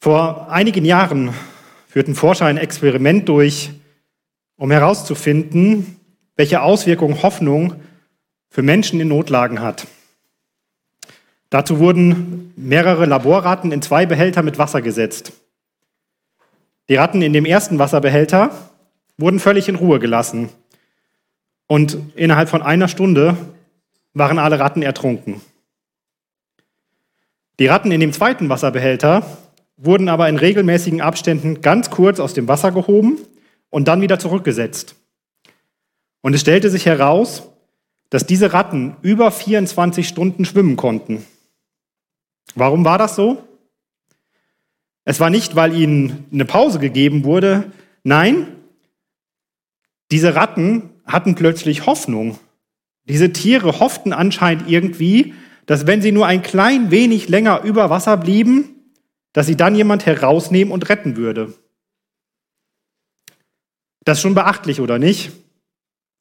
Vor einigen Jahren führten Forscher ein Experiment durch, um herauszufinden, welche Auswirkungen Hoffnung für Menschen in Notlagen hat. Dazu wurden mehrere Laborratten in zwei Behälter mit Wasser gesetzt. Die Ratten in dem ersten Wasserbehälter wurden völlig in Ruhe gelassen. Und innerhalb von einer Stunde waren alle Ratten ertrunken. Die Ratten in dem zweiten Wasserbehälter wurden aber in regelmäßigen Abständen ganz kurz aus dem Wasser gehoben und dann wieder zurückgesetzt. Und es stellte sich heraus, dass diese Ratten über 24 Stunden schwimmen konnten. Warum war das so? Es war nicht, weil ihnen eine Pause gegeben wurde. Nein, diese Ratten hatten plötzlich Hoffnung. Diese Tiere hofften anscheinend irgendwie, dass wenn sie nur ein klein wenig länger über Wasser blieben, dass sie dann jemand herausnehmen und retten würde. Das ist schon beachtlich, oder nicht?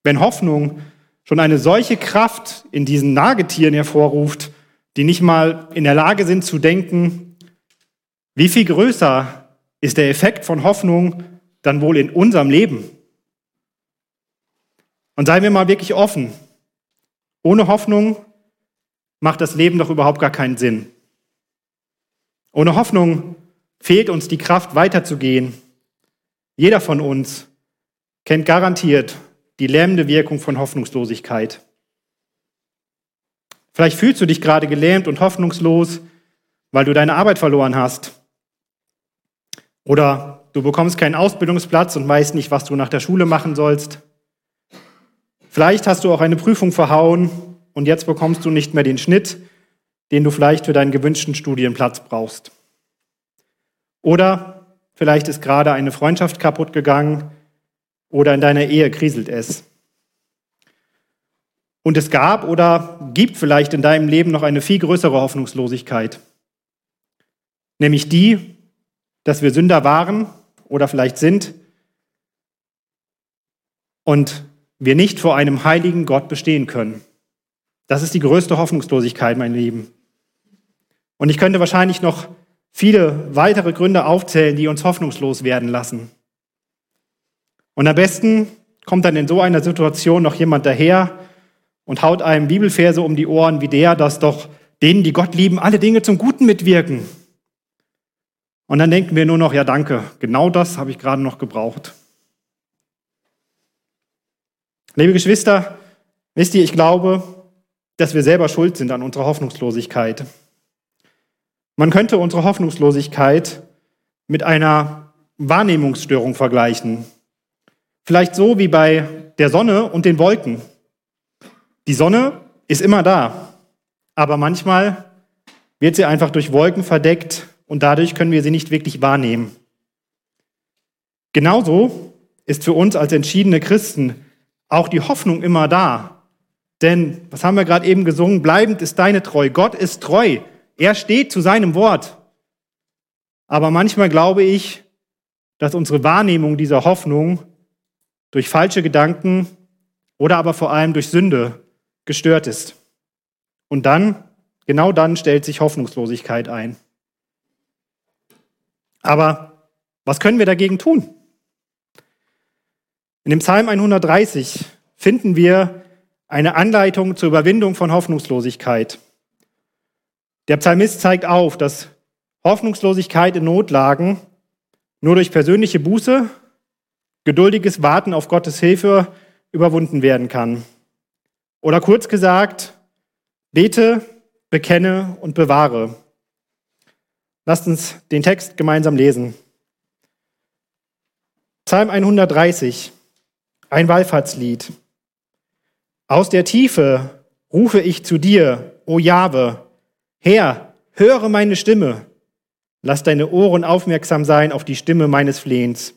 Wenn Hoffnung schon eine solche Kraft in diesen Nagetieren hervorruft, die nicht mal in der Lage sind zu denken, wie viel größer ist der Effekt von Hoffnung dann wohl in unserem Leben? Und seien wir mal wirklich offen. Ohne Hoffnung macht das Leben doch überhaupt gar keinen Sinn. Ohne Hoffnung fehlt uns die Kraft weiterzugehen. Jeder von uns kennt garantiert die lähmende Wirkung von Hoffnungslosigkeit. Vielleicht fühlst du dich gerade gelähmt und hoffnungslos, weil du deine Arbeit verloren hast. Oder du bekommst keinen Ausbildungsplatz und weißt nicht, was du nach der Schule machen sollst. Vielleicht hast du auch eine Prüfung verhauen und jetzt bekommst du nicht mehr den Schnitt, den du vielleicht für deinen gewünschten Studienplatz brauchst. Oder vielleicht ist gerade eine Freundschaft kaputt gegangen oder in deiner Ehe kriselt es. Und es gab oder gibt vielleicht in deinem Leben noch eine viel größere Hoffnungslosigkeit, nämlich die, dass wir Sünder waren oder vielleicht sind und wir nicht vor einem heiligen Gott bestehen können. Das ist die größte Hoffnungslosigkeit, mein Lieben. Und ich könnte wahrscheinlich noch viele weitere Gründe aufzählen, die uns hoffnungslos werden lassen. Und am besten kommt dann in so einer Situation noch jemand daher und haut einem Bibelverse um die Ohren wie der, dass doch denen, die Gott lieben, alle Dinge zum Guten mitwirken. Und dann denken wir nur noch, ja danke, genau das habe ich gerade noch gebraucht. Liebe Geschwister, wisst ihr, ich glaube, dass wir selber schuld sind an unserer Hoffnungslosigkeit. Man könnte unsere Hoffnungslosigkeit mit einer Wahrnehmungsstörung vergleichen. Vielleicht so wie bei der Sonne und den Wolken. Die Sonne ist immer da, aber manchmal wird sie einfach durch Wolken verdeckt und dadurch können wir sie nicht wirklich wahrnehmen. Genauso ist für uns als entschiedene Christen auch die Hoffnung immer da. Denn, was haben wir gerade eben gesungen? Bleibend ist deine Treu. Gott ist treu. Er steht zu seinem Wort. Aber manchmal glaube ich, dass unsere Wahrnehmung dieser Hoffnung durch falsche Gedanken oder aber vor allem durch Sünde gestört ist. Und dann, genau dann stellt sich Hoffnungslosigkeit ein. Aber was können wir dagegen tun? In dem Psalm 130 finden wir eine Anleitung zur Überwindung von Hoffnungslosigkeit. Der Psalmist zeigt auf, dass Hoffnungslosigkeit in Notlagen nur durch persönliche Buße, geduldiges Warten auf Gottes Hilfe überwunden werden kann. Oder kurz gesagt, bete, bekenne und bewahre. Lasst uns den Text gemeinsam lesen. Psalm 130. Ein Wallfahrtslied. Aus der Tiefe rufe ich zu dir, o Jahwe. Herr, höre meine Stimme. Lass deine Ohren aufmerksam sein auf die Stimme meines Flehens.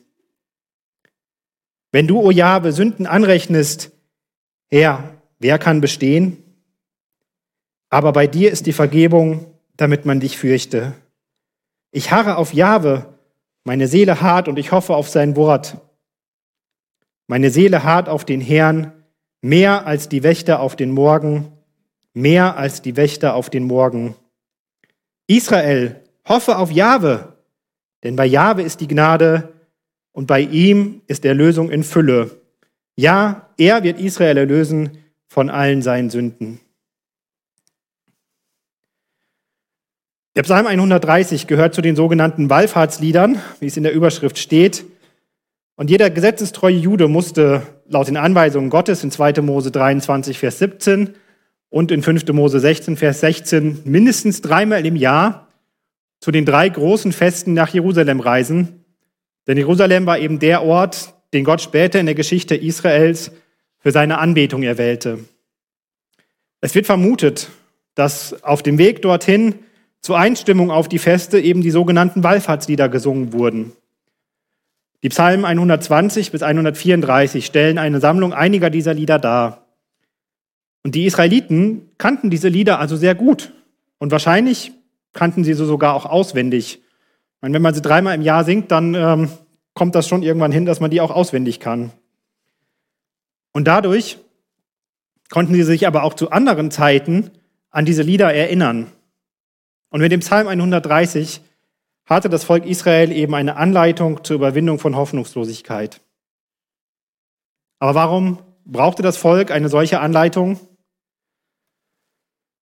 Wenn du, o Jahwe, Sünden anrechnest, Herr, wer kann bestehen? Aber bei dir ist die Vergebung, damit man dich fürchte. Ich harre auf Jahwe, meine Seele hart und ich hoffe auf sein Wort. Meine Seele hart auf den Herrn, mehr als die Wächter auf den Morgen, mehr als die Wächter auf den Morgen. Israel, hoffe auf Jahwe, Denn bei Jahwe ist die Gnade und bei ihm ist Erlösung in Fülle. Ja, er wird Israel erlösen von allen seinen Sünden. Der Psalm 130 gehört zu den sogenannten Wallfahrtsliedern, wie es in der Überschrift steht. Und jeder gesetzestreue Jude musste laut den Anweisungen Gottes in 2. Mose 23, Vers 17 und in 5. Mose 16, Vers 16 mindestens dreimal im Jahr zu den drei großen Festen nach Jerusalem reisen. Denn Jerusalem war eben der Ort, den Gott später in der Geschichte Israels für seine Anbetung erwählte. Es wird vermutet, dass auf dem Weg dorthin zur Einstimmung auf die Feste eben die sogenannten Wallfahrtslieder gesungen wurden. Die Psalmen 120 bis 134 stellen eine Sammlung einiger dieser Lieder dar. Und die Israeliten kannten diese Lieder also sehr gut. Und wahrscheinlich kannten sie sie sogar auch auswendig. Meine, wenn man sie dreimal im Jahr singt, dann ähm, kommt das schon irgendwann hin, dass man die auch auswendig kann. Und dadurch konnten sie sich aber auch zu anderen Zeiten an diese Lieder erinnern. Und mit dem Psalm 130 hatte das Volk Israel eben eine Anleitung zur Überwindung von Hoffnungslosigkeit. Aber warum brauchte das Volk eine solche Anleitung?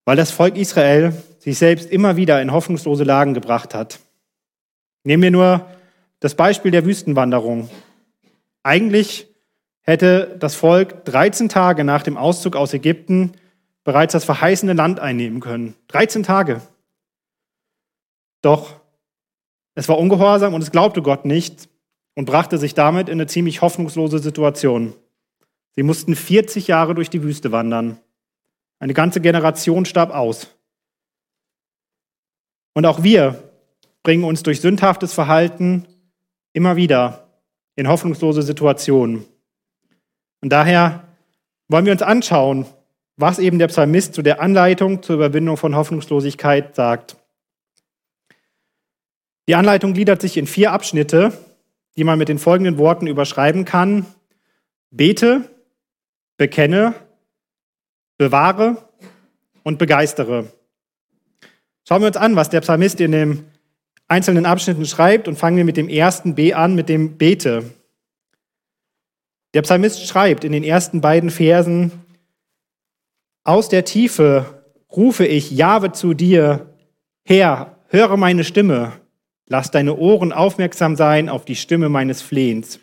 Weil das Volk Israel sich selbst immer wieder in hoffnungslose Lagen gebracht hat. Nehmen wir nur das Beispiel der Wüstenwanderung. Eigentlich hätte das Volk 13 Tage nach dem Auszug aus Ägypten bereits das verheißene Land einnehmen können. 13 Tage. Doch es war ungehorsam und es glaubte Gott nicht und brachte sich damit in eine ziemlich hoffnungslose Situation. Sie mussten 40 Jahre durch die Wüste wandern. Eine ganze Generation starb aus. Und auch wir bringen uns durch sündhaftes Verhalten immer wieder in hoffnungslose Situationen. Und daher wollen wir uns anschauen, was eben der Psalmist zu der Anleitung zur Überwindung von Hoffnungslosigkeit sagt. Die Anleitung gliedert sich in vier Abschnitte, die man mit den folgenden Worten überschreiben kann. Bete, bekenne, bewahre und begeistere. Schauen wir uns an, was der Psalmist in den einzelnen Abschnitten schreibt und fangen wir mit dem ersten B an, mit dem Bete. Der Psalmist schreibt in den ersten beiden Versen, aus der Tiefe rufe ich Jahwe zu dir, Herr, höre meine Stimme. Lass deine Ohren aufmerksam sein auf die Stimme meines Flehens.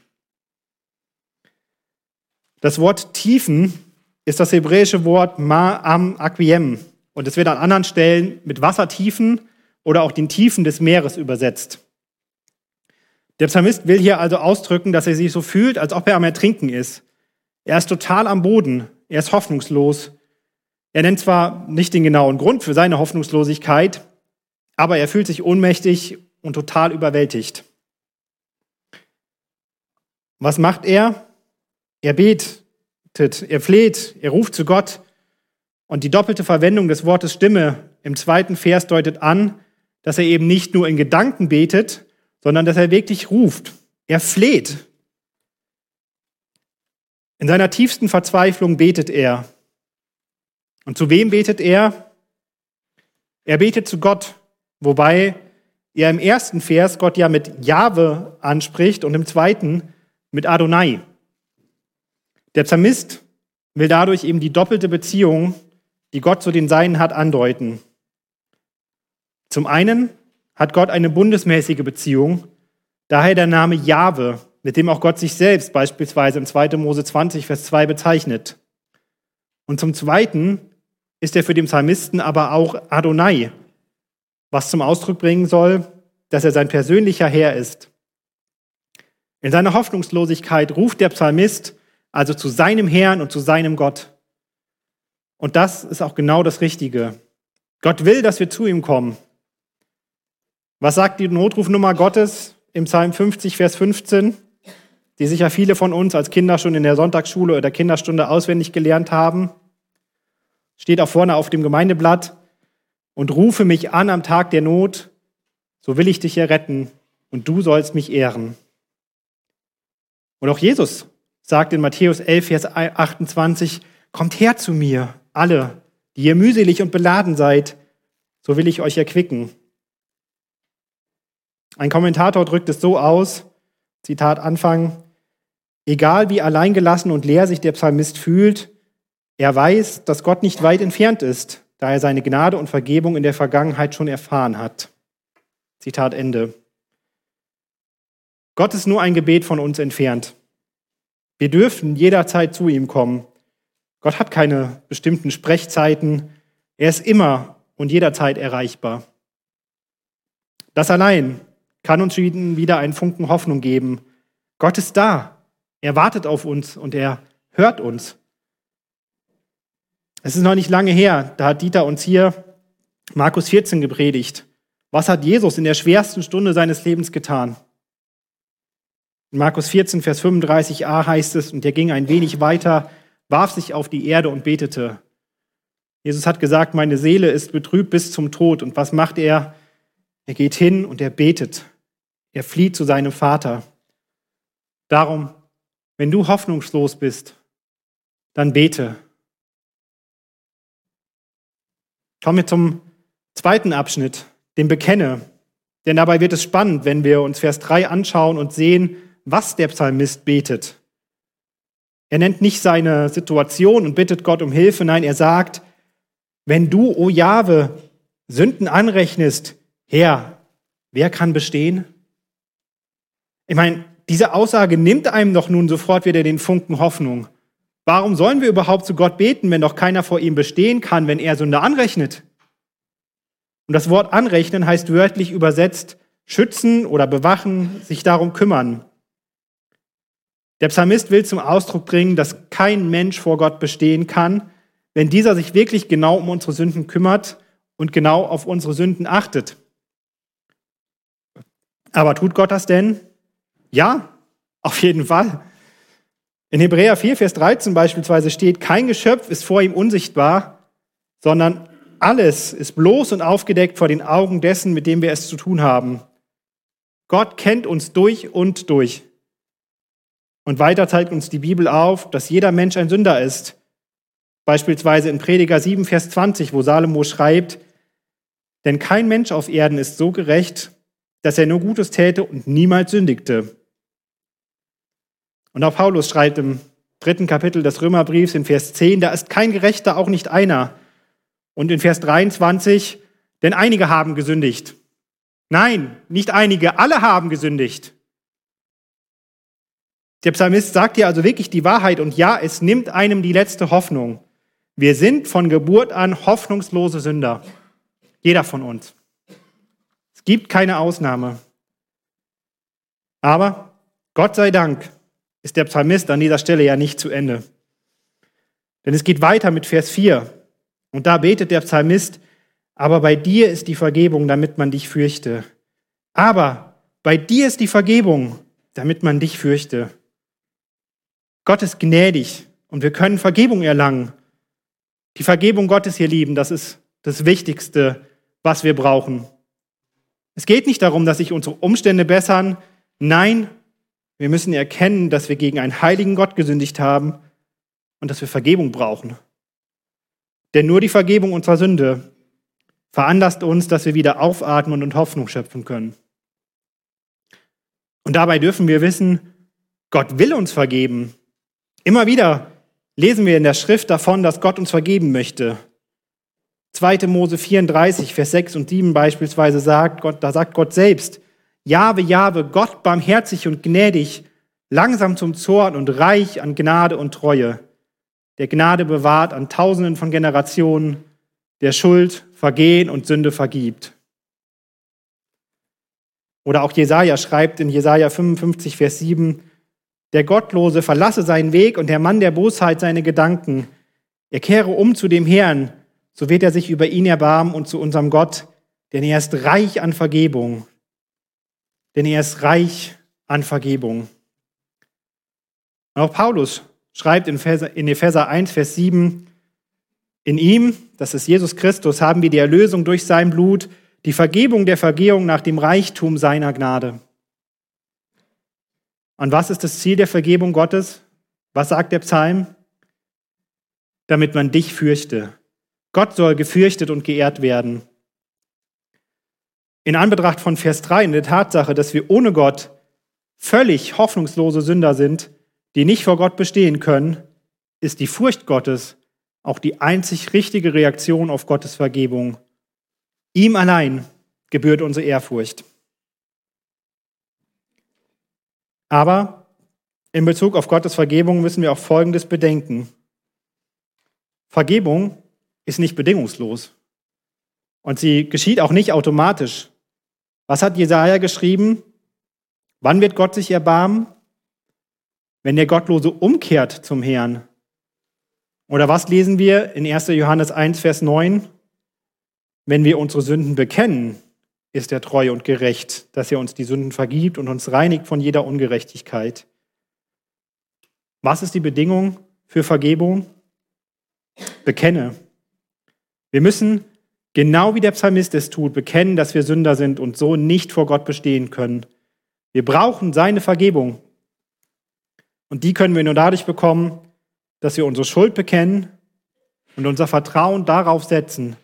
Das Wort Tiefen ist das hebräische Wort Ma'am Akwiem und es wird an anderen Stellen mit Wassertiefen oder auch den Tiefen des Meeres übersetzt. Der Psalmist will hier also ausdrücken, dass er sich so fühlt, als ob er am Ertrinken ist. Er ist total am Boden, er ist hoffnungslos. Er nennt zwar nicht den genauen Grund für seine Hoffnungslosigkeit, aber er fühlt sich ohnmächtig und total überwältigt. Was macht er? Er betet, er fleht, er ruft zu Gott. Und die doppelte Verwendung des Wortes Stimme im zweiten Vers deutet an, dass er eben nicht nur in Gedanken betet, sondern dass er wirklich ruft. Er fleht. In seiner tiefsten Verzweiflung betet er. Und zu wem betet er? Er betet zu Gott, wobei er im ersten Vers Gott ja mit Jahwe anspricht und im zweiten mit Adonai. Der Psalmist will dadurch eben die doppelte Beziehung, die Gott zu den Seinen hat, andeuten. Zum einen hat Gott eine bundesmäßige Beziehung, daher der Name Jahwe, mit dem auch Gott sich selbst beispielsweise in 2. Mose 20, Vers 2 bezeichnet. Und zum Zweiten ist er für den Psalmisten aber auch Adonai, was zum Ausdruck bringen soll, dass er sein persönlicher Herr ist. In seiner Hoffnungslosigkeit ruft der Psalmist also zu seinem Herrn und zu seinem Gott. Und das ist auch genau das Richtige. Gott will, dass wir zu ihm kommen. Was sagt die Notrufnummer Gottes im Psalm 50, Vers 15, die sicher viele von uns als Kinder schon in der Sonntagsschule oder Kinderstunde auswendig gelernt haben? Steht auch vorne auf dem Gemeindeblatt und rufe mich an am Tag der Not, so will ich dich erretten und du sollst mich ehren. Und auch Jesus sagt in Matthäus 11, Vers 28, kommt her zu mir, alle, die ihr mühselig und beladen seid, so will ich euch erquicken. Ein Kommentator drückt es so aus, Zitat Anfang, egal wie alleingelassen und leer sich der Psalmist fühlt, er weiß, dass Gott nicht weit entfernt ist, da er seine Gnade und Vergebung in der Vergangenheit schon erfahren hat. Zitat Ende. Gott ist nur ein Gebet von uns entfernt. Wir dürfen jederzeit zu ihm kommen. Gott hat keine bestimmten Sprechzeiten. Er ist immer und jederzeit erreichbar. Das allein kann uns wieder einen Funken Hoffnung geben. Gott ist da. Er wartet auf uns und er hört uns. Es ist noch nicht lange her, da hat Dieter uns hier Markus 14 gepredigt. Was hat Jesus in der schwersten Stunde seines Lebens getan? In Markus 14, Vers 35a heißt es, und er ging ein wenig weiter, warf sich auf die Erde und betete. Jesus hat gesagt, meine Seele ist betrübt bis zum Tod. Und was macht er? Er geht hin und er betet. Er flieht zu seinem Vater. Darum, wenn du hoffnungslos bist, dann bete. Kommen wir zum zweiten Abschnitt, dem Bekenne. Denn dabei wird es spannend, wenn wir uns Vers 3 anschauen und sehen, was der Psalmist betet. Er nennt nicht seine Situation und bittet Gott um Hilfe, nein, er sagt, wenn du, o Jahwe, Sünden anrechnest, Herr, wer kann bestehen? Ich meine, diese Aussage nimmt einem doch nun sofort wieder den Funken Hoffnung. Warum sollen wir überhaupt zu Gott beten, wenn doch keiner vor ihm bestehen kann, wenn er Sünde anrechnet? Und das Wort anrechnen heißt wörtlich übersetzt schützen oder bewachen, sich darum kümmern. Der Psalmist will zum Ausdruck bringen, dass kein Mensch vor Gott bestehen kann, wenn dieser sich wirklich genau um unsere Sünden kümmert und genau auf unsere Sünden achtet. Aber tut Gott das denn? Ja, auf jeden Fall. In Hebräer 4, Vers 13 beispielsweise steht, kein Geschöpf ist vor ihm unsichtbar, sondern alles ist bloß und aufgedeckt vor den Augen dessen, mit dem wir es zu tun haben. Gott kennt uns durch und durch. Und weiter zeigt uns die Bibel auf, dass jeder Mensch ein Sünder ist. Beispielsweise in Prediger 7, Vers 20, wo Salomo schreibt, denn kein Mensch auf Erden ist so gerecht, dass er nur Gutes täte und niemals sündigte. Und auch Paulus schreibt im dritten Kapitel des Römerbriefs in Vers 10, da ist kein Gerechter, auch nicht einer. Und in Vers 23, denn einige haben gesündigt. Nein, nicht einige, alle haben gesündigt. Der Psalmist sagt hier also wirklich die Wahrheit und ja, es nimmt einem die letzte Hoffnung. Wir sind von Geburt an hoffnungslose Sünder. Jeder von uns. Es gibt keine Ausnahme. Aber Gott sei Dank ist der Psalmist an dieser Stelle ja nicht zu Ende. Denn es geht weiter mit Vers 4. Und da betet der Psalmist, aber bei dir ist die Vergebung, damit man dich fürchte. Aber bei dir ist die Vergebung, damit man dich fürchte. Gott ist gnädig und wir können Vergebung erlangen. Die Vergebung Gottes, ihr Lieben, das ist das Wichtigste, was wir brauchen. Es geht nicht darum, dass sich unsere Umstände bessern. Nein, wir müssen erkennen, dass wir gegen einen heiligen Gott gesündigt haben und dass wir Vergebung brauchen. Denn nur die Vergebung unserer Sünde veranlasst uns, dass wir wieder aufatmen und Hoffnung schöpfen können. Und dabei dürfen wir wissen, Gott will uns vergeben. Immer wieder lesen wir in der Schrift davon, dass Gott uns vergeben möchte. 2. Mose 34, Vers 6 und 7 beispielsweise sagt Gott, da sagt Gott selbst, Jahwe, Jahwe, Gott barmherzig und gnädig, langsam zum Zorn und reich an Gnade und Treue, der Gnade bewahrt an Tausenden von Generationen, der Schuld, Vergehen und Sünde vergibt. Oder auch Jesaja schreibt in Jesaja 55, Vers 7, der Gottlose verlasse seinen Weg und der Mann der Bosheit seine Gedanken. Er kehre um zu dem Herrn, so wird er sich über ihn erbarmen und zu unserem Gott, denn er ist reich an Vergebung denn er ist reich an Vergebung. Und auch Paulus schreibt in, Epheser 1, Vers 7, in ihm, das ist Jesus Christus, haben wir die Erlösung durch sein Blut, die Vergebung der Vergehung nach dem Reichtum seiner Gnade. Und was ist das Ziel der Vergebung Gottes? Was sagt der Psalm? Damit man dich fürchte. Gott soll gefürchtet und geehrt werden. in Anbetracht von Vers 3 in der Tatsache, dass wir ohne Gott völlig hoffnungslose Sünder sind, die nicht vor Gott bestehen können, ist die Furcht Gottes auch die einzig richtige Reaktion auf Gottes Vergebung. Ihm allein gebührt unsere Ehrfurcht. Aber in Bezug auf Gottes Vergebung müssen wir auch Folgendes bedenken. Vergebung ist nicht bedingungslos. Und sie geschieht auch nicht automatisch. Was hat Jesaja geschrieben? Wann wird Gott sich erbarmen? Wenn der Gottlose umkehrt zum Herrn. Oder was lesen wir in 1. Johannes 1, Vers 9? Wenn wir unsere Sünden bekennen, ist er treu und gerecht, dass er uns die Sünden vergibt und uns reinigt von jeder Ungerechtigkeit. Was ist die Bedingung für Vergebung? Bekenne. Wir müssen, genau wie der Psalmist es tut, bekennen, dass wir Sünder sind und so nicht vor Gott bestehen können. Wir brauchen seine Vergebung. Und die können wir nur dadurch bekommen, dass wir unsere Schuld bekennen und unser Vertrauen darauf setzen,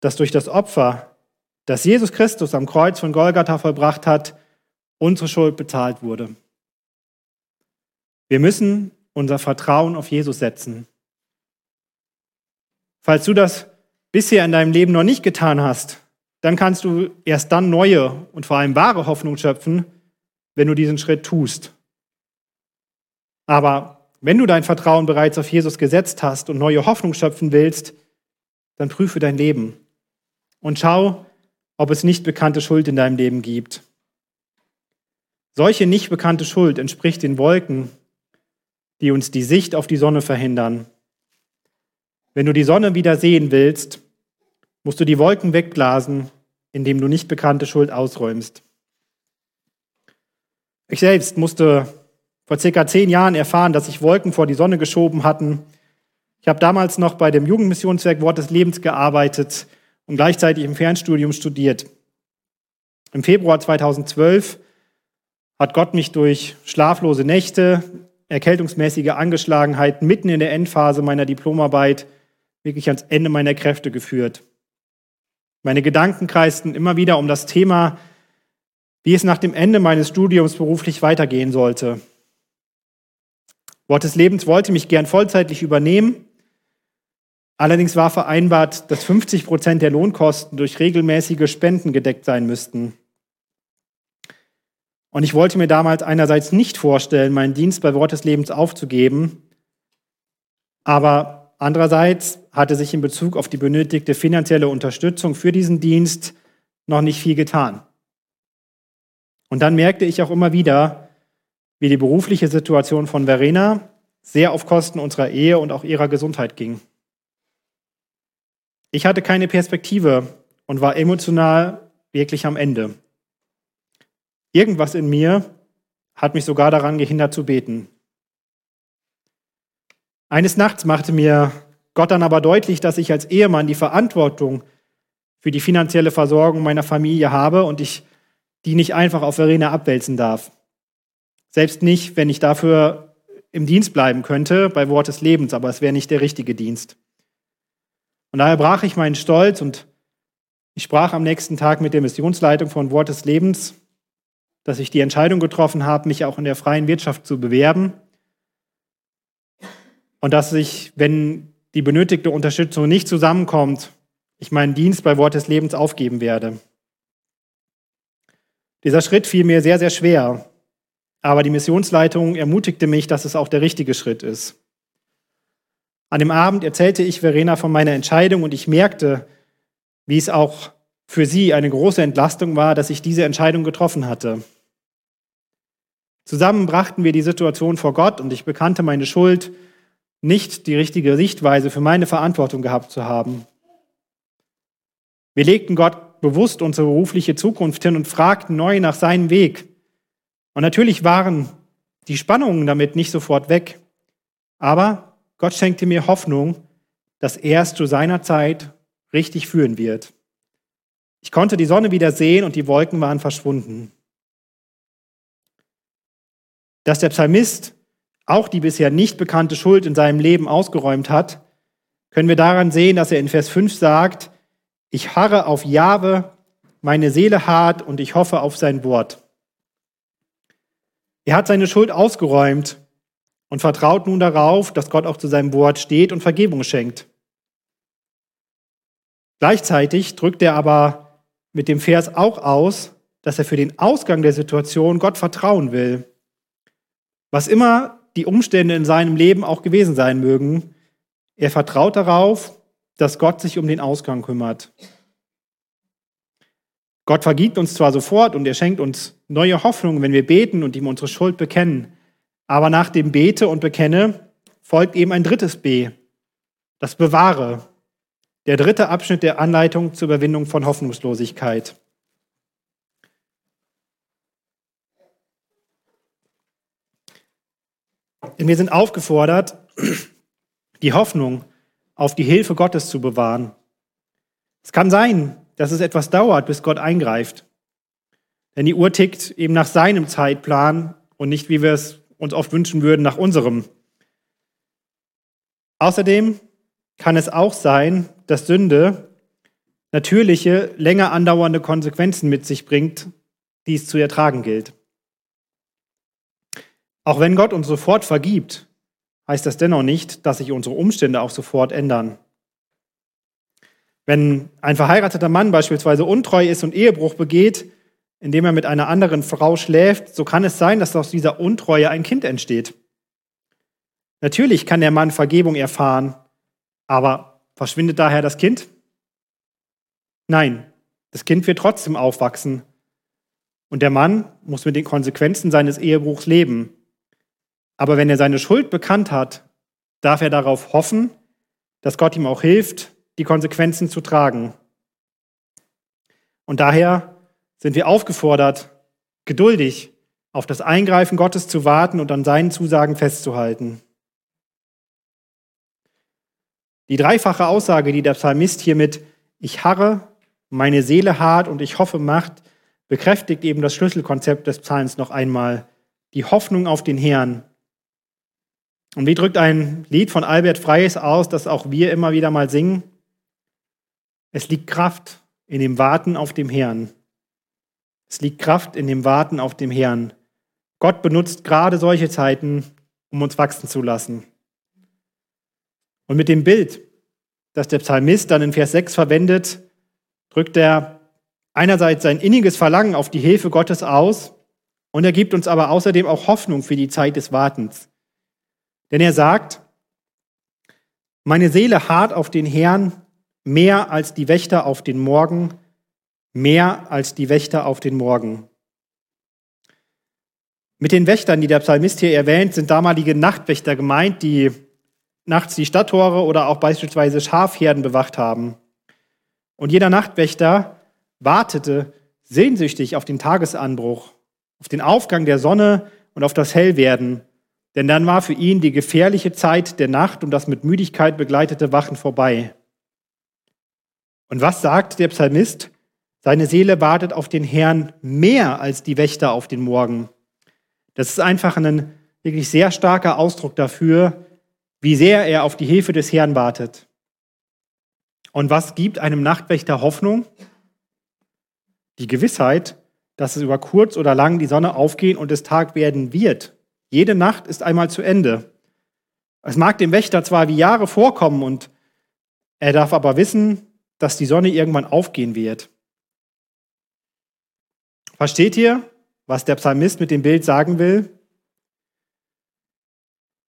dass durch das Opfer, das Jesus Christus am Kreuz von Golgatha vollbracht hat, unsere Schuld bezahlt wurde. Wir müssen unser Vertrauen auf Jesus setzen. Falls du das bisher in deinem Leben noch nicht getan hast, dann kannst du erst dann neue und vor allem wahre Hoffnung schöpfen, wenn du diesen Schritt tust. Aber wenn du dein Vertrauen bereits auf Jesus gesetzt hast und neue Hoffnung schöpfen willst, dann prüfe dein Leben und schau, ob es nicht bekannte Schuld in deinem Leben gibt. Solche nicht bekannte Schuld entspricht den Wolken, die uns die Sicht auf die Sonne verhindern. Wenn du die Sonne wieder sehen willst, musst du die Wolken wegblasen, indem du nicht bekannte Schuld ausräumst. Ich selbst musste vor circa zehn Jahren erfahren, dass sich Wolken vor die Sonne geschoben hatten. Ich habe damals noch bei dem Jugendmissionswerk Wort des Lebens gearbeitet und gleichzeitig im Fernstudium studiert. Im Februar 2012 hat Gott mich durch schlaflose Nächte, erkältungsmäßige Angeschlagenheit mitten in der Endphase meiner Diplomarbeit wirklich ans Ende meiner Kräfte geführt. Meine Gedanken kreisten immer wieder um das Thema, wie es nach dem Ende meines Studiums beruflich weitergehen sollte. Wort des Lebens wollte mich gern vollzeitlich übernehmen. Allerdings war vereinbart, dass 50 Prozent der Lohnkosten durch regelmäßige Spenden gedeckt sein müssten. Und ich wollte mir damals einerseits nicht vorstellen, meinen Dienst bei Wort des Lebens aufzugeben, aber andererseits hatte sich in Bezug auf die benötigte finanzielle Unterstützung für diesen Dienst noch nicht viel getan. Und dann merkte ich auch immer wieder, wie die berufliche Situation von Verena sehr auf Kosten unserer Ehe und auch ihrer Gesundheit ging. Ich hatte keine Perspektive und war emotional wirklich am Ende. Irgendwas in mir hat mich sogar daran gehindert zu beten. Eines Nachts machte mir Gott dann aber deutlich, dass ich als Ehemann die Verantwortung für die finanzielle Versorgung meiner Familie habe und ich die nicht einfach auf Verena abwälzen darf. Selbst nicht, wenn ich dafür im Dienst bleiben könnte, bei Wort des Lebens, aber es wäre nicht der richtige Dienst. Und daher brach ich meinen Stolz und ich sprach am nächsten Tag mit der Missionsleitung von Wort des Lebens, dass ich die Entscheidung getroffen habe, mich auch in der freien Wirtschaft zu bewerben und dass ich, wenn die benötigte Unterstützung nicht zusammenkommt, ich meinen Dienst bei Wort des Lebens aufgeben werde. Dieser Schritt fiel mir sehr, sehr schwer, aber die Missionsleitung ermutigte mich, dass es auch der richtige Schritt ist. An dem Abend erzählte ich Verena von meiner Entscheidung und ich merkte, wie es auch für sie eine große Entlastung war, dass ich diese Entscheidung getroffen hatte. Zusammen brachten wir die Situation vor Gott und ich bekannte meine Schuld, nicht die richtige Sichtweise für meine Verantwortung gehabt zu haben. Wir legten Gott bewusst unsere berufliche Zukunft hin und fragten neu nach seinem Weg. Und natürlich waren die Spannungen damit nicht sofort weg. Aber Gott schenkte mir Hoffnung, dass er es zu seiner Zeit richtig führen wird. Ich konnte die Sonne wieder sehen und die Wolken waren verschwunden. Dass der Psalmist auch die bisher nicht bekannte Schuld in seinem Leben ausgeräumt hat, können wir daran sehen, dass er in Vers 5 sagt, ich harre auf Jahwe, meine Seele hart und ich hoffe auf sein Wort. Er hat seine Schuld ausgeräumt und vertraut nun darauf, dass Gott auch zu seinem Wort steht und Vergebung schenkt. Gleichzeitig drückt er aber mit dem Vers auch aus, dass er für den Ausgang der Situation Gott vertrauen will. Was immer die Umstände in seinem Leben auch gewesen sein mögen, er vertraut darauf, dass Gott sich um den Ausgang kümmert. Gott vergibt uns zwar sofort und er schenkt uns neue Hoffnung, wenn wir beten und ihm unsere Schuld bekennen, aber nach dem Bete und Bekenne folgt eben ein drittes B, das Bewahre, der dritte Abschnitt der Anleitung zur Überwindung von Hoffnungslosigkeit. Denn wir sind aufgefordert, die Hoffnung auf die Hilfe Gottes zu bewahren. Es kann sein, dass es etwas dauert, bis Gott eingreift. Denn die Uhr tickt eben nach seinem Zeitplan und nicht, wie wir es uns oft wünschen würden, nach unserem. Außerdem kann es auch sein, dass Sünde natürliche, länger andauernde Konsequenzen mit sich bringt, die es zu ertragen gilt. Auch wenn Gott uns sofort vergibt, heißt das dennoch nicht, dass sich unsere Umstände auch sofort ändern. Wenn ein verheirateter Mann beispielsweise untreu ist und Ehebruch begeht, indem er mit einer anderen Frau schläft, so kann es sein, dass aus dieser Untreue ein Kind entsteht. Natürlich kann der Mann Vergebung erfahren, aber verschwindet daher das Kind? Nein, das Kind wird trotzdem aufwachsen. Und der Mann muss mit den Konsequenzen seines Ehebruchs leben. Aber wenn er seine Schuld bekannt hat, darf er darauf hoffen, dass Gott ihm auch hilft, die Konsequenzen zu tragen. Und daher sind wir aufgefordert, geduldig auf das Eingreifen Gottes zu warten und an seinen Zusagen festzuhalten. Die dreifache Aussage, die der Psalmist hier mit Ich harre, meine Seele hart und ich hoffe macht, bekräftigt eben das Schlüsselkonzept des Psalms noch einmal, die Hoffnung auf den Herrn. Und wie drückt ein Lied von Albert Freies aus, das auch wir immer wieder mal singen? Es liegt Kraft in dem Warten auf dem Herrn. Es liegt Kraft in dem Warten auf dem Herrn. Gott benutzt gerade solche Zeiten, um uns wachsen zu lassen. Und mit dem Bild, das der Psalmist dann in Vers 6 verwendet, drückt er einerseits sein inniges Verlangen auf die Hilfe Gottes aus und er gibt uns aber außerdem auch Hoffnung für die Zeit des Wartens. Denn er sagt, meine Seele harrt auf den Herrn, mehr als die Wächter auf den Morgen, mehr als die Wächter auf den Morgen. Mit den Wächtern, die der Psalmist hier erwähnt, sind damalige Nachtwächter gemeint, die nachts die Stadttore oder auch beispielsweise Schafherden bewacht haben. Und jeder Nachtwächter wartete sehnsüchtig auf den Tagesanbruch, auf den Aufgang der Sonne und auf das Hellwerden. Denn dann war für ihn die gefährliche Zeit der Nacht und das mit Müdigkeit begleitete Wachen vorbei. Und was sagt der Psalmist? Seine Seele wartet auf den Herrn mehr als die Wächter auf den Morgen. Das ist einfach ein wirklich sehr starker Ausdruck dafür, wie sehr er auf die Hilfe des Herrn wartet. Und was gibt einem Nachtwächter Hoffnung? Die Gewissheit, dass es über kurz oder lang die Sonne aufgehen und es Tag werden wird. Jede Nacht ist einmal zu Ende. Es mag dem Wächter zwar wie Jahre vorkommen und er darf aber wissen, dass die Sonne irgendwann aufgehen wird. Versteht ihr, was der Psalmist mit dem Bild sagen will?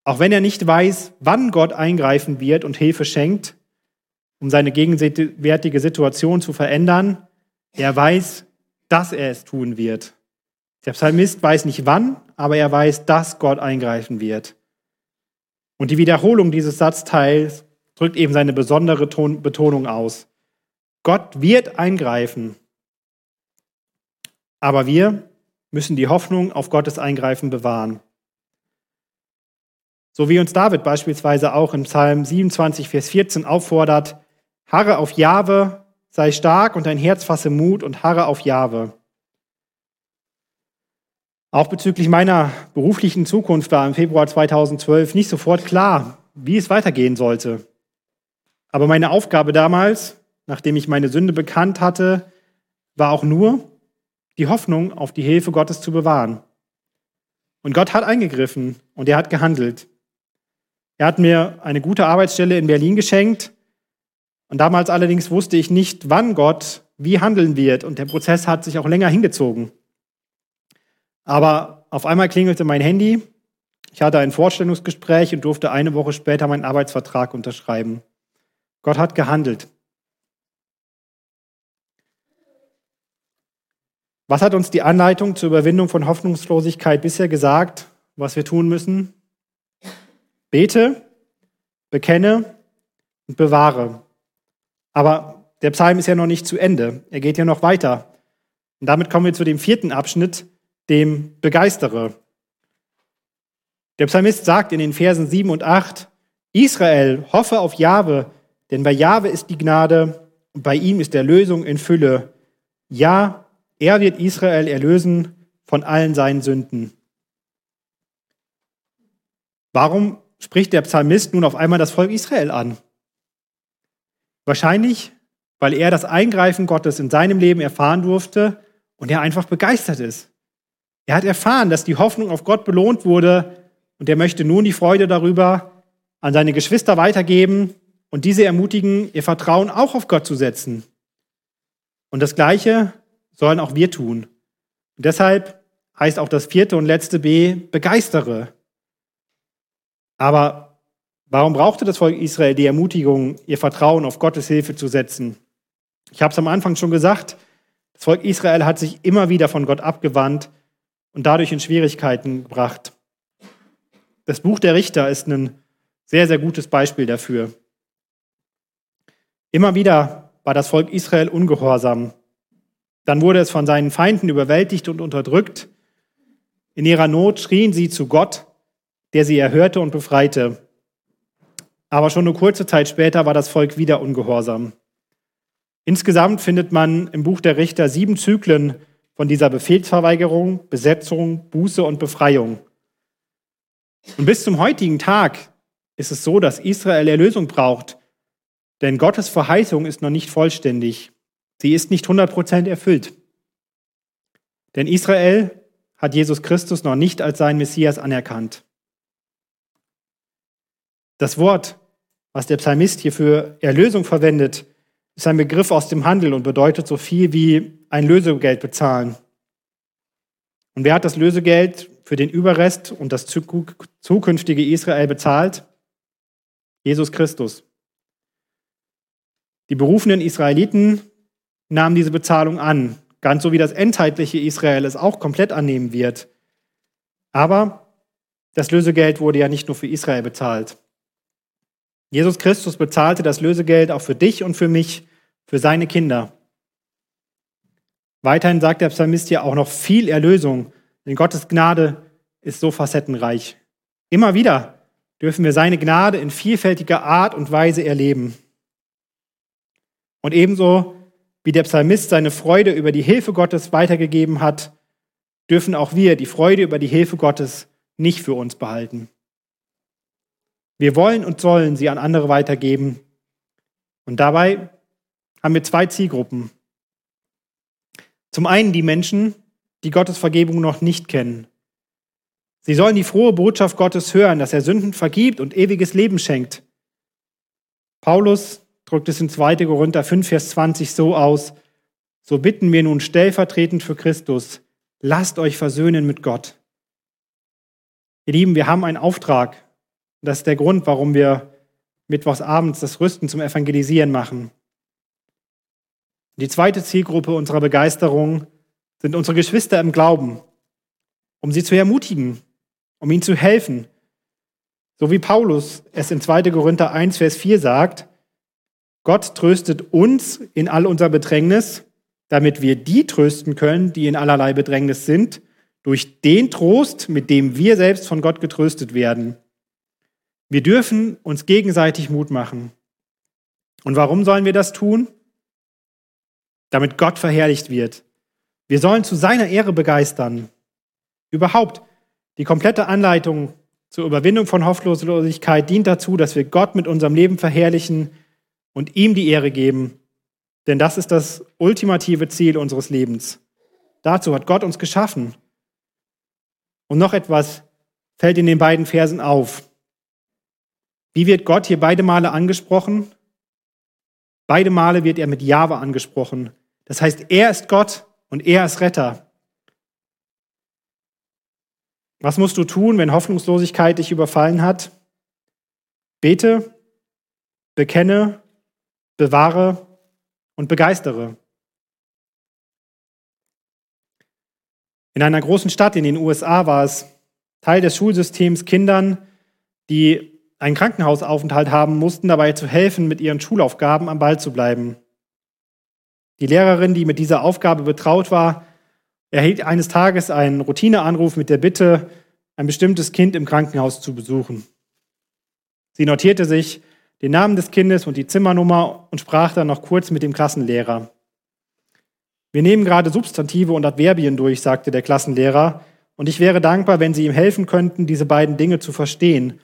Auch wenn er nicht weiß, wann Gott eingreifen wird und Hilfe schenkt, um seine gegenwärtige Situation zu verändern, er weiß, dass er es tun wird. Der Psalmist weiß nicht wann, aber er weiß, dass Gott eingreifen wird. Und die Wiederholung dieses Satzteils drückt eben seine besondere Betonung aus. Gott wird eingreifen. Aber wir müssen die Hoffnung auf Gottes Eingreifen bewahren. So wie uns David beispielsweise auch in Psalm 27, Vers 14 auffordert, harre auf Jahwe, sei stark und dein Herz fasse Mut und harre auf Jahwe. Auch bezüglich meiner beruflichen Zukunft war im Februar 2012 nicht sofort klar, wie es weitergehen sollte. Aber meine Aufgabe damals nachdem ich meine Sünde bekannt hatte, war auch nur, die Hoffnung auf die Hilfe Gottes zu bewahren. Und Gott hat eingegriffen und er hat gehandelt. Er hat mir eine gute Arbeitsstelle in Berlin geschenkt. Und damals allerdings wusste ich nicht, wann Gott wie handeln wird. Und der Prozess hat sich auch länger hingezogen. Aber auf einmal klingelte mein Handy. Ich hatte ein Vorstellungsgespräch und durfte eine Woche später meinen Arbeitsvertrag unterschreiben. Gott hat gehandelt. Was hat uns die Anleitung zur Überwindung von Hoffnungslosigkeit bisher gesagt, was wir tun müssen? Bete, bekenne und bewahre. Aber der Psalm ist ja noch nicht zu Ende. Er geht ja noch weiter. Und damit kommen wir zu dem vierten Abschnitt, dem Begeistere. Der Psalmist sagt in den Versen 7 und 8, Israel, hoffe auf Jahwe, denn bei Jahwe ist die Gnade und bei ihm ist Erlösung in Fülle. Ja, er wird Israel erlösen von allen seinen Sünden. Warum spricht der Psalmist nun auf einmal das Volk Israel an? Wahrscheinlich, weil er das Eingreifen Gottes in seinem Leben erfahren durfte und er einfach begeistert ist. Er hat erfahren, dass die Hoffnung auf Gott belohnt wurde und er möchte nun die Freude darüber an seine Geschwister weitergeben und diese ermutigen, ihr Vertrauen auch auf Gott zu setzen. Und das Gleiche sollen auch wir tun. Und deshalb heißt auch das vierte und letzte B, begeistere. Aber warum brauchte das Volk Israel die Ermutigung, ihr Vertrauen auf Gottes Hilfe zu setzen? Ich habe es am Anfang schon gesagt, das Volk Israel hat sich immer wieder von Gott abgewandt und dadurch in Schwierigkeiten gebracht. Das Buch der Richter ist ein sehr, sehr gutes Beispiel dafür. Immer wieder war das Volk Israel ungehorsam. Dann wurde es von seinen Feinden überwältigt und unterdrückt. In ihrer Not schrien sie zu Gott, der sie erhörte und befreite. Aber schon eine kurze Zeit später war das Volk wieder ungehorsam. Insgesamt findet man im Buch der Richter sieben Zyklen von dieser Befehlsverweigerung, Besetzung, Buße und Befreiung. Und bis zum heutigen Tag ist es so, dass Israel Erlösung braucht, denn Gottes Verheißung ist noch nicht vollständig. Sie ist nicht 100% erfüllt. Denn Israel hat Jesus Christus noch nicht als seinen Messias anerkannt. Das Wort, was der Psalmist hier für Erlösung verwendet, ist ein Begriff aus dem Handel und bedeutet so viel wie ein Lösegeld bezahlen. Und wer hat das Lösegeld für den Überrest und das zukünftige Israel bezahlt? Jesus Christus. Die berufenen Israeliten nahmen diese Bezahlung an, ganz so wie das endzeitliche Israel es auch komplett annehmen wird. Aber das Lösegeld wurde ja nicht nur für Israel bezahlt. Jesus Christus bezahlte das Lösegeld auch für dich und für mich, für seine Kinder. Weiterhin sagt der Psalmist ja auch noch viel Erlösung, denn Gottes Gnade ist so facettenreich. Immer wieder dürfen wir seine Gnade in vielfältiger Art und Weise erleben. Und ebenso wie der Psalmist seine Freude über die Hilfe Gottes weitergegeben hat, dürfen auch wir die Freude über die Hilfe Gottes nicht für uns behalten. Wir wollen und sollen sie an andere weitergeben. Und dabei haben wir zwei Zielgruppen. Zum einen die Menschen, die Gottes Vergebung noch nicht kennen. Sie sollen die frohe Botschaft Gottes hören, dass er Sünden vergibt und ewiges Leben schenkt. Paulus drückt es in 2. Korinther 5, Vers 20 so aus, so bitten wir nun stellvertretend für Christus, lasst euch versöhnen mit Gott. Ihr Lieben, wir haben einen Auftrag, das ist der Grund, warum wir mittwochsabends das Rüsten zum Evangelisieren machen. Die zweite Zielgruppe unserer Begeisterung sind unsere Geschwister im Glauben, um sie zu ermutigen, um ihnen zu helfen. So wie Paulus es in 2. Korinther 1, Vers 4 sagt, Gott tröstet uns in all unserer Bedrängnis, damit wir die trösten können, die in allerlei Bedrängnis sind, durch den Trost, mit dem wir selbst von Gott getröstet werden. Wir dürfen uns gegenseitig Mut machen. Und warum sollen wir das tun? Damit Gott verherrlicht wird. Wir sollen zu seiner Ehre begeistern. Überhaupt, die komplette Anleitung zur Überwindung von Hoffnungslosigkeit dient dazu, dass wir Gott mit unserem Leben verherrlichen und ihm die Ehre geben Denn das ist das ultimative Ziel unseres Lebens. Dazu hat Gott uns geschaffen. Und noch etwas fällt in den beiden Versen auf. Wie wird Gott hier beide Male angesprochen? Beide Male wird er mit Jahwe angesprochen. Das heißt, er ist Gott und er ist Retter. Was musst du tun, wenn Hoffnungslosigkeit dich überfallen hat? Bete, bekenne, bewahre und begeistere. In einer großen Stadt in den USA war es Teil des Schulsystems, Kindern, die einen Krankenhausaufenthalt haben mussten, dabei zu helfen, mit ihren Schulaufgaben am Ball zu bleiben. Die Lehrerin, die mit dieser Aufgabe betraut war, erhielt eines Tages einen Routineanruf mit der Bitte, ein bestimmtes Kind im Krankenhaus zu besuchen. Sie notierte sich den Namen des Kindes und die Zimmernummer und sprach dann noch kurz mit dem Klassenlehrer. Wir nehmen gerade Substantive und Adverbien durch, sagte der Klassenlehrer, und ich wäre dankbar, wenn Sie ihm helfen könnten, diese beiden Dinge zu verstehen,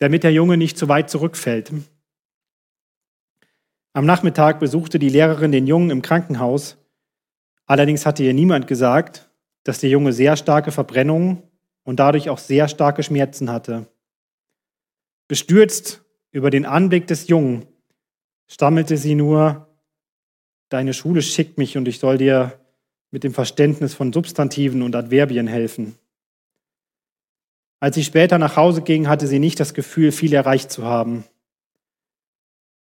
damit der Junge nicht zu weit zurückfällt. Am Nachmittag besuchte die Lehrerin den Jungen im Krankenhaus. Allerdings hatte ihr niemand gesagt, dass der Junge sehr starke Verbrennungen und dadurch auch sehr starke Schmerzen hatte. Bestürzt über den Anblick des Jungen stammelte sie nur, Deine Schule schickt mich und ich soll dir mit dem Verständnis von Substantiven und Adverbien helfen. Als sie später nach Hause ging, hatte sie nicht das Gefühl, viel erreicht zu haben.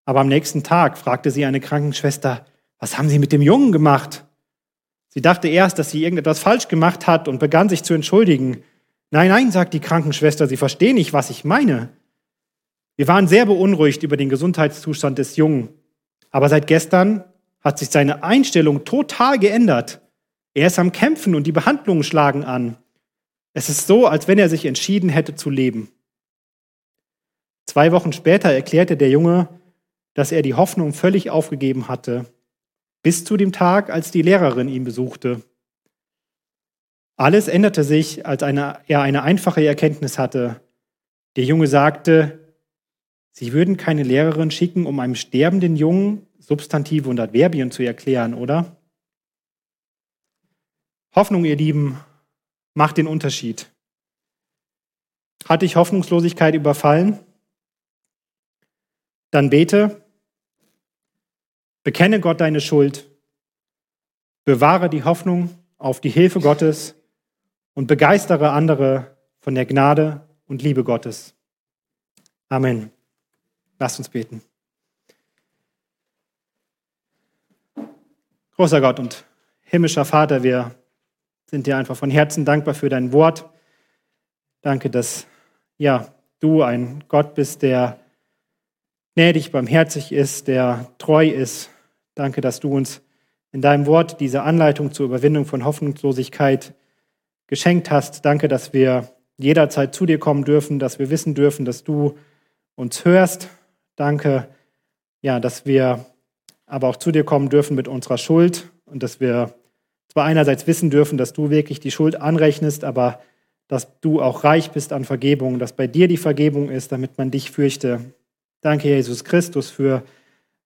Aber am nächsten Tag fragte sie eine Krankenschwester, was haben Sie mit dem Jungen gemacht? Sie dachte erst, dass sie irgendetwas falsch gemacht hat und begann sich zu entschuldigen. Nein, nein, sagt die Krankenschwester, Sie verstehen nicht, was ich meine. Wir waren sehr beunruhigt über den Gesundheitszustand des Jungen. Aber seit gestern hat sich seine Einstellung total geändert. Er ist am Kämpfen und die Behandlungen schlagen an. Es ist so, als wenn er sich entschieden hätte zu leben. Zwei Wochen später erklärte der Junge, dass er die Hoffnung völlig aufgegeben hatte, bis zu dem Tag, als die Lehrerin ihn besuchte. Alles änderte sich, als eine, er eine einfache Erkenntnis hatte. Der Junge sagte, Sie würden keine Lehrerin schicken, um einem sterbenden Jungen Substantive und Adverbien zu erklären, oder? Hoffnung, ihr Lieben, macht den Unterschied. Hat dich Hoffnungslosigkeit überfallen? Dann bete, bekenne Gott deine Schuld, bewahre die Hoffnung auf die Hilfe Gottes und begeistere andere von der Gnade und Liebe Gottes. Amen. Lasst uns beten. Großer Gott und himmlischer Vater, wir sind dir einfach von Herzen dankbar für dein Wort. Danke, dass ja, du ein Gott bist, der gnädig, barmherzig ist, der treu ist. Danke, dass du uns in deinem Wort diese Anleitung zur Überwindung von Hoffnungslosigkeit geschenkt hast. Danke, dass wir jederzeit zu dir kommen dürfen, dass wir wissen dürfen, dass du uns hörst. Danke, ja, dass wir aber auch zu dir kommen dürfen mit unserer Schuld und dass wir zwar einerseits wissen dürfen, dass du wirklich die Schuld anrechnest, aber dass du auch reich bist an Vergebung, dass bei dir die Vergebung ist, damit man dich fürchte. Danke, Jesus Christus, für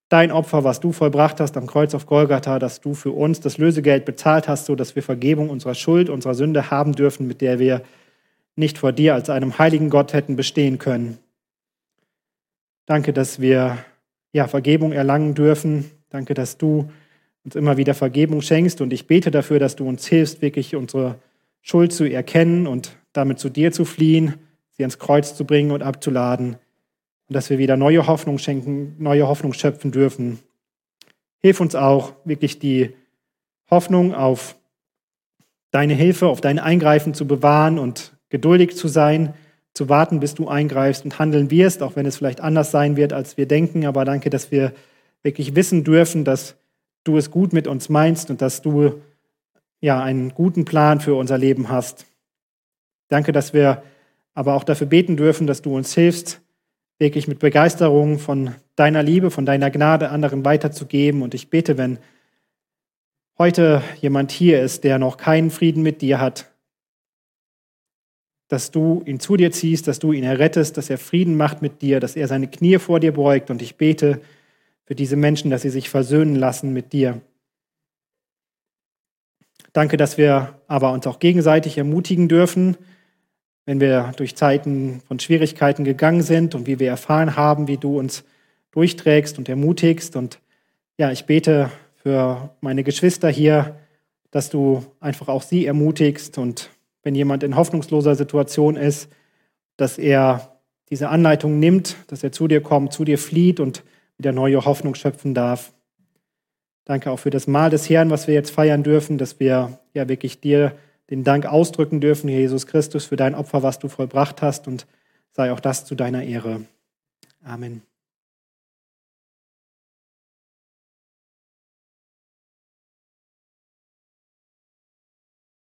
dein Opfer, was du vollbracht hast am Kreuz auf Golgatha, dass du für uns das Lösegeld bezahlt hast, so dass wir Vergebung unserer Schuld, unserer Sünde haben dürfen, mit der wir nicht vor dir als einem heiligen Gott hätten bestehen können. Danke, dass wir ja, Vergebung erlangen dürfen. Danke, dass du uns immer wieder Vergebung schenkst und ich bete dafür, dass du uns hilfst, wirklich unsere Schuld zu erkennen und damit zu dir zu fliehen, sie ans Kreuz zu bringen und abzuladen und dass wir wieder neue Hoffnung schenken, neue Hoffnung schöpfen dürfen. Hilf uns auch, wirklich die Hoffnung auf deine Hilfe, auf dein Eingreifen zu bewahren und geduldig zu sein zu warten, bis du eingreifst und handeln wirst, auch wenn es vielleicht anders sein wird, als wir denken. Aber danke, dass wir wirklich wissen dürfen, dass du es gut mit uns meinst und dass du ja einen guten Plan für unser Leben hast. Danke, dass wir aber auch dafür beten dürfen, dass du uns hilfst, wirklich mit Begeisterung von deiner Liebe, von deiner Gnade anderen weiterzugeben. Und ich bete, wenn heute jemand hier ist, der noch keinen Frieden mit dir hat, dass du ihn zu dir ziehst, dass du ihn errettest, dass er Frieden macht mit dir, dass er seine Knie vor dir beugt. Und ich bete, für diese Menschen, dass sie sich versöhnen lassen mit dir. Danke, dass wir aber uns auch gegenseitig ermutigen dürfen, wenn wir durch Zeiten von Schwierigkeiten gegangen sind und wie wir erfahren haben, wie du uns durchträgst und ermutigst. Und ja, ich bete für meine Geschwister hier, dass du einfach auch sie ermutigst und wenn jemand in hoffnungsloser Situation ist, dass er diese Anleitung nimmt, dass er zu dir kommt, zu dir flieht und wieder neue Hoffnung schöpfen darf. Danke auch für das Mahl des Herrn, was wir jetzt feiern dürfen, dass wir ja wirklich dir den Dank ausdrücken dürfen, Jesus Christus, für dein Opfer, was du vollbracht hast und sei auch das zu deiner Ehre. Amen.